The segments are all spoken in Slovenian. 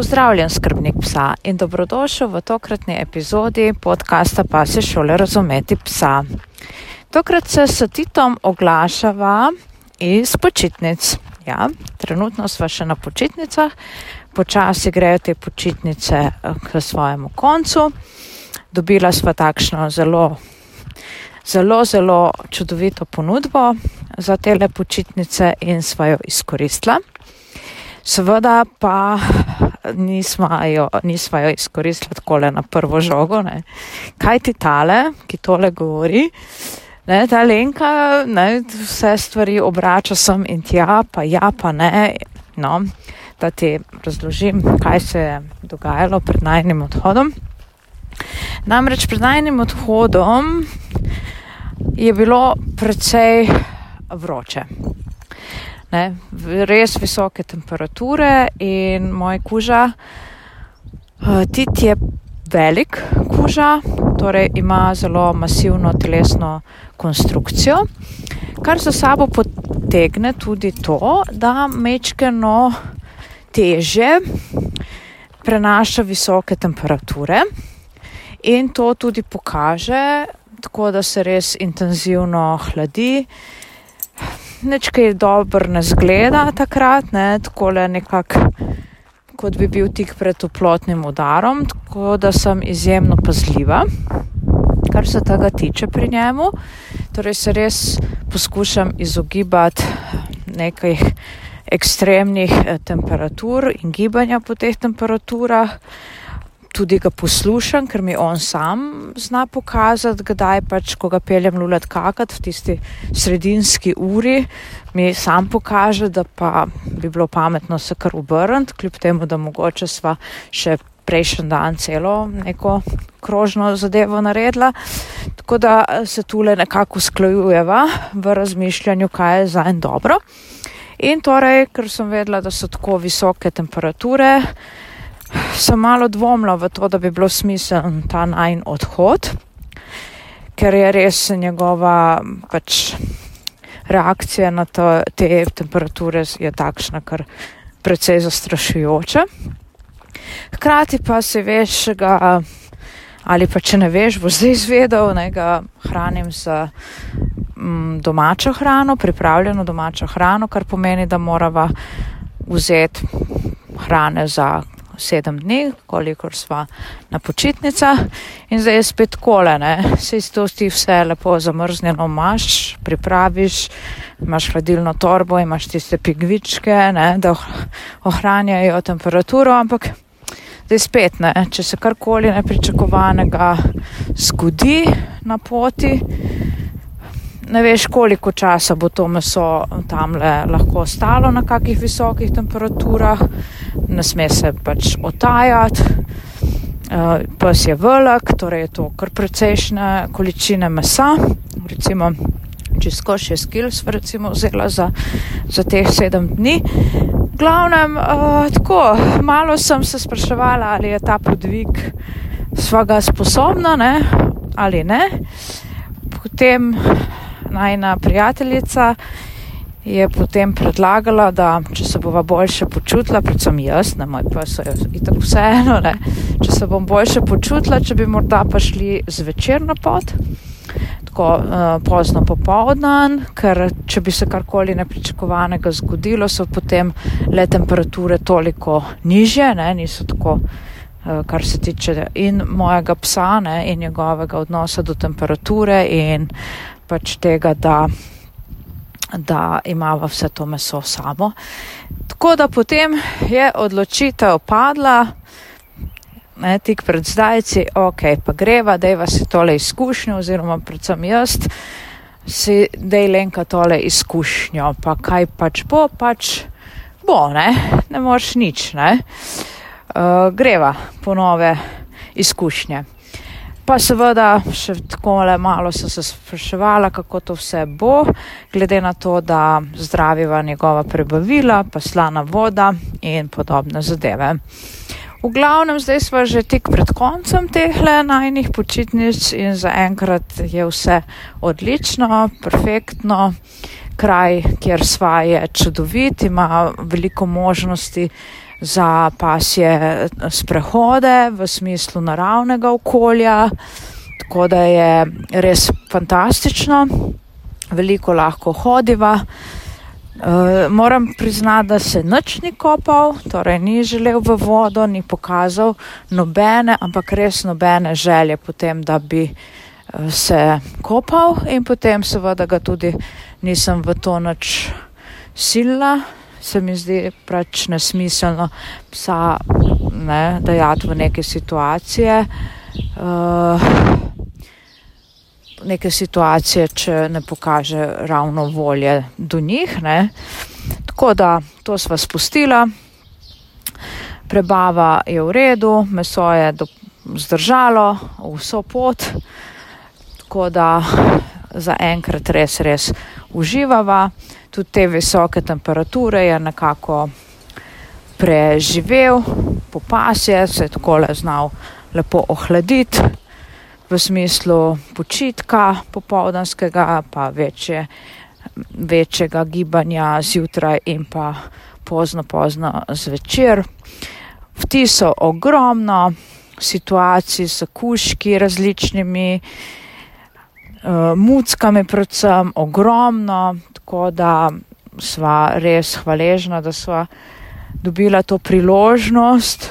Pozdravljen, skrbnik psa in dobrodošel v tokratni epizodi podcasta Pase šole razumeti psa. Tokrat se s Titom oglašava iz počitnic. Ja, trenutno smo še na počitnicah, počasi grejo te počitnice eh, k svojemu koncu. Dobila sva takšno zelo, zelo, zelo čudovito ponudbo za tele počitnice in sva jo izkoristila. Seveda pa nismo jo, nismo jo izkoristili tako le na prvo žogo. Ne. Kaj ti tale, ki tole govori? Ne, ta Lenka ne, vse stvari obrača sem in tja, pa ja, pa ne. No, da ti razložim, kaj se je dogajalo pred najnim odhodom. Namreč pred najnim odhodom je bilo precej vroče ne, res visoke temperature in moj kuža, uh, tit je velik kuža, torej ima zelo masivno telesno konstrukcijo, kar za sabo potegne tudi to, da mečkeno teže prenaša visoke temperature in to tudi pokaže, tako da se res intenzivno hladi nič kaj dobro ne zgleda takrat, ne, tako le nekako, kot bi bil tik pred toplotnim udarom, tako da sem izjemno pazljiva, kar se tega tiče pri njemu. Torej se res poskušam izogibati nekaj ekstremnih eh, temperatur in gibanja po teh temperaturah tudi ga poslušam, ker mi on sam zna pokazati, kdaj pač, ko ga peljem lulat kakat v tisti sredinski uri, mi sam pokaže, da pa bi bilo pametno se kar obrniti, kljub temu, da mogoče sva še prejšnji dan celo neko krožno zadevo naredila. Tako da se tule nekako sklajujeva v razmišljanju, kaj je za en dobro. In torej, ker sem vedela, da so tako visoke temperature, sem malo dvomila v to, da bi bilo smiseln ta najn odhod, ker je res njegova pač reakcija na to, te temperature je takšna, kar precej zastrašujoča. Hkrati pa se veš, ga, ali pa če ne veš, bo zdaj izvedel, da ga hranim z mm, domačo hrano, pripravljeno domačo hrano, kar pomeni, da morava vzeti hrane za sedem dni, kolikor sva na počitnicah in zdaj je spet kolene. Se iz to ti vse lepo zamrznjeno imaš, pripraviš, imaš hladilno torbo, imaš tiste pigvičke, ne, da ohranjajo temperaturo, ampak zdaj spet ne, če se karkoli nepričakovanega zgodi na poti, ne veš, koliko časa bo to meso tam lahko ostalo na kakih visokih temperaturah, ne sme se pač otajati. Uh, pes je velik, torej je to kar precejšnje količine mesa, recimo čisto 6 kg sva recimo vzela za, za teh 7 dni. Glavnem, uh, tako, malo sem se spraševala, ali je ta podvig svaga sposobna, ne, ali ne. Potem najna prijateljica je potem predlagala, da če se bova boljše počutila, predvsem jaz, na moj pes je itak vseeno, ne, če se bom boljše počutila, če bi morda pa šli zvečer na pot, tako uh, pozno popovdan, ker če bi se karkoli nepričakovanega zgodilo, so potem le temperature toliko nižje, ne, niso tako uh, kar se tiče in mojega psa ne, in njegovega odnosa do temperature in pač tega, da, da imamo vse to meso samo. Tako da potem je odločitev padla, ne, tik pred zdajci, ok, pa greva, da je vas tole izkušnjo, oziroma predvsem jaz, si dej lenka tole izkušnjo, pa kaj pač bo, pač bo, ne, ne moreš nič, ne. Uh, greva po nove izkušnje. Pa seveda še tako le malo sem se spraševala, kako to vse bo, glede na to, da zdraviva njegova prebavila, pa slana voda in podobne zadeve. V glavnem, zdaj smo že tik pred koncem teh najnih počitnic in zaenkrat je vse odlično, perfektno. Kraj, kjer sva je čudovit, ima veliko možnosti za pasje sprehode v smislu naravnega okolja, tako da je res fantastično, veliko lahko hodiva. Uh, moram priznati, da se nič ni kopal, torej ni želel v vodo, ni pokazal nobene, ampak res nobene želje potem, da bi uh, se kopal in potem seveda ga tudi nisem v to nič sila, se mi zdi pač nesmiselno psa ne, dajati v neke situacije. Uh, neke situacije, če ne pokaže ravno volje do njih. Ne. Tako da to sva spustila, prebava je v redu, meso je do, zdržalo vso pot, tako da za enkrat res, res uživava. Tudi te visoke temperature je nekako preživel, popasje se je tako le znal lepo ohladiti v smislu počitka popovdanskega, pa večje, večjega gibanja zjutraj in pa pozno, pozno zvečer. Vtiso ogromno situacij s kuški različnimi, uh, muckami predvsem ogromno, tako da sva res hvaležna, da sva dobila to priložnost,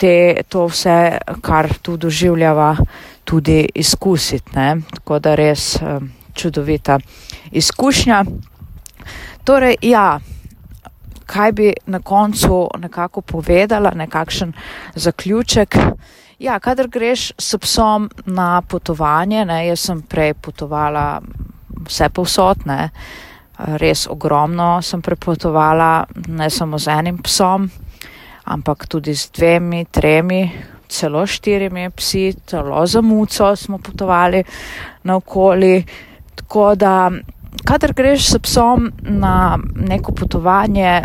te, to vse, kar tu doživljava, tudi izkusiti. Ne? Tako da res um, čudovita izkušnja. Torej, ja, kaj bi na koncu nekako povedala, nekakšen zaključek. Ja, kadar greš s psom na potovanje, ne, jaz sem prej potovala vse povsotne, res ogromno sem prepotovala, ne samo z enim psom, ampak tudi z dvemi, tremi, celo štirimi psi, celo za muco smo potovali naokoli. Tako da, kadar greš s psom na neko potovanje,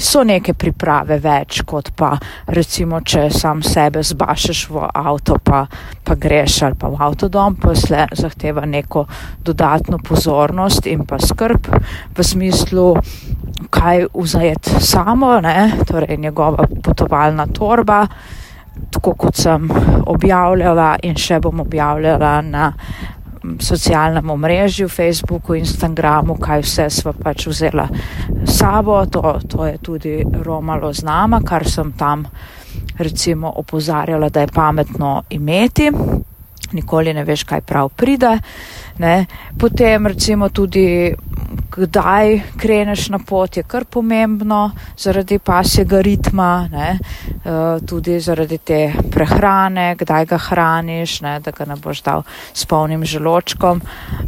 so neke priprave več, kot pa recimo, če sam sebe zbašeš v avto, pa, pa greš ali pa v avtodom, pa se zahteva neko dodatno pozornost in pa skrb v smislu, kaj vzajeti samo, ne? torej njegova potovalna torba tako kot sem objavljala in še bom objavljala na socialnem omrežju, Facebooku, Instagramu, kaj vse sva pač vzela sabo, to, to je tudi romalo z nama, kar sem tam recimo opozarjala, da je pametno imeti, nikoli ne veš, kaj prav pride. Ne. Potem recimo tudi kdaj kreneš na pot, je kar pomembno zaradi pasjega ritma, ne, uh, tudi zaradi te prehrane, kdaj ga hraniš, ne, da ga ne boš dal s polnim želočkom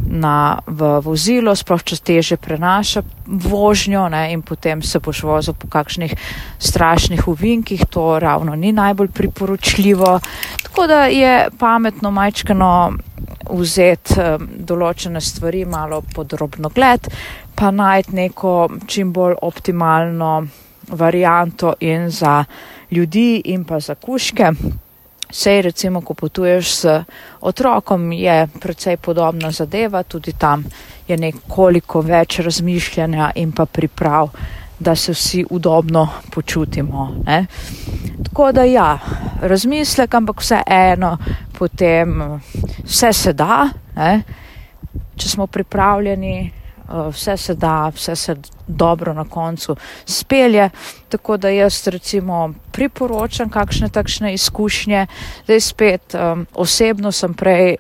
na, v vozilo, sploh če teže prenaša vožnjo ne, in potem se boš vozil po kakšnih strašnih uvinkih, to ravno ni najbolj priporočljivo. Tako da je pametno majčkano vzeti um, določene stvari malo podrobno gled, pa najti neko čim bolj optimalno varianto in za ljudi in pa za kuške. Sej recimo, ko potuješ s otrokom, je precej podobna zadeva, tudi tam je nekoliko več razmišljanja in pa priprav, da se vsi udobno počutimo. Ne? Tako da ja, razmislek, ampak vse eno, potem vse se da, ne? če smo pripravljeni, eh, vse se da, vse se dobro na koncu spelje. Tako da jaz recimo priporočam kakšne takšne izkušnje. Zdaj spet um, osebno sem prej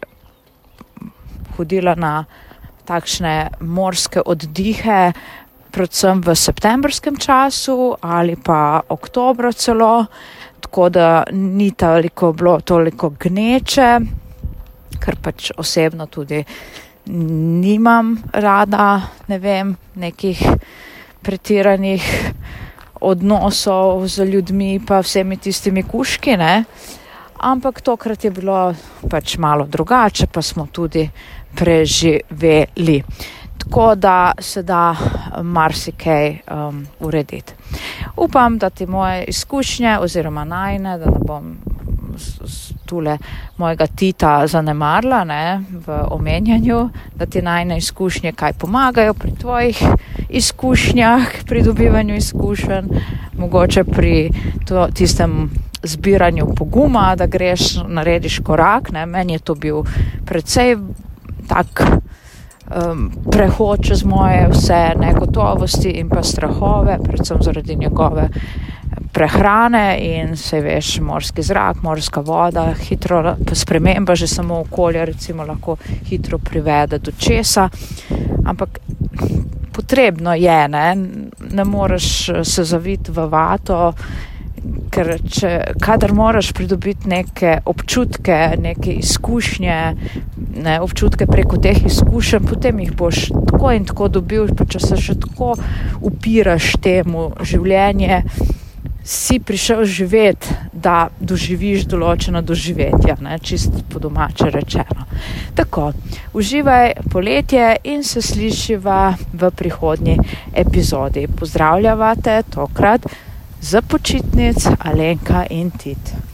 hodila na takšne morske oddihe, predvsem v septembrskem času ali pa oktobra celo, tako da ni toliko bilo toliko gneče, ker pač osebno tudi nimam rada, ne vem, nekih pretiranih odnosov z ljudmi pa vsemi tistimi kuški, ne. Ampak tokrat je bilo pač malo drugače, pa smo tudi preživeli tako da se da marsikaj um, urediti. Upam, da ti moje izkušnje oziroma najne, da ne bom tule mojega tita zanemarla ne, v omenjanju, da ti najne izkušnje kaj pomagajo pri tvojih izkušnjah, pri dobivanju izkušenj, mogoče pri to, tistem zbiranju poguma, da greš, narediš korak. Ne. Meni je to bil precej tak um, prehod čez moje vse negotovosti in pa strahove, predvsem zaradi njegove prehrane in se veš, morski zrak, morska voda, hitro sprememba že samo okolja, recimo lahko hitro privede do česa, ampak potrebno je, ne, ne moreš se zaviti v vato ker če, kadar moraš pridobiti neke občutke, neke izkušnje, ne, občutke preko teh izkušenj, potem jih boš tako in tako dobil, pa če se še tako upiraš temu življenje, si prišel živeti, da doživiš določeno doživetje, ne, čist po domače rečeno. Tako, uživaj poletje in se slišiva v prihodnji epizodi. Pozdravljavate tokrat za počitnic Alenka in Tit.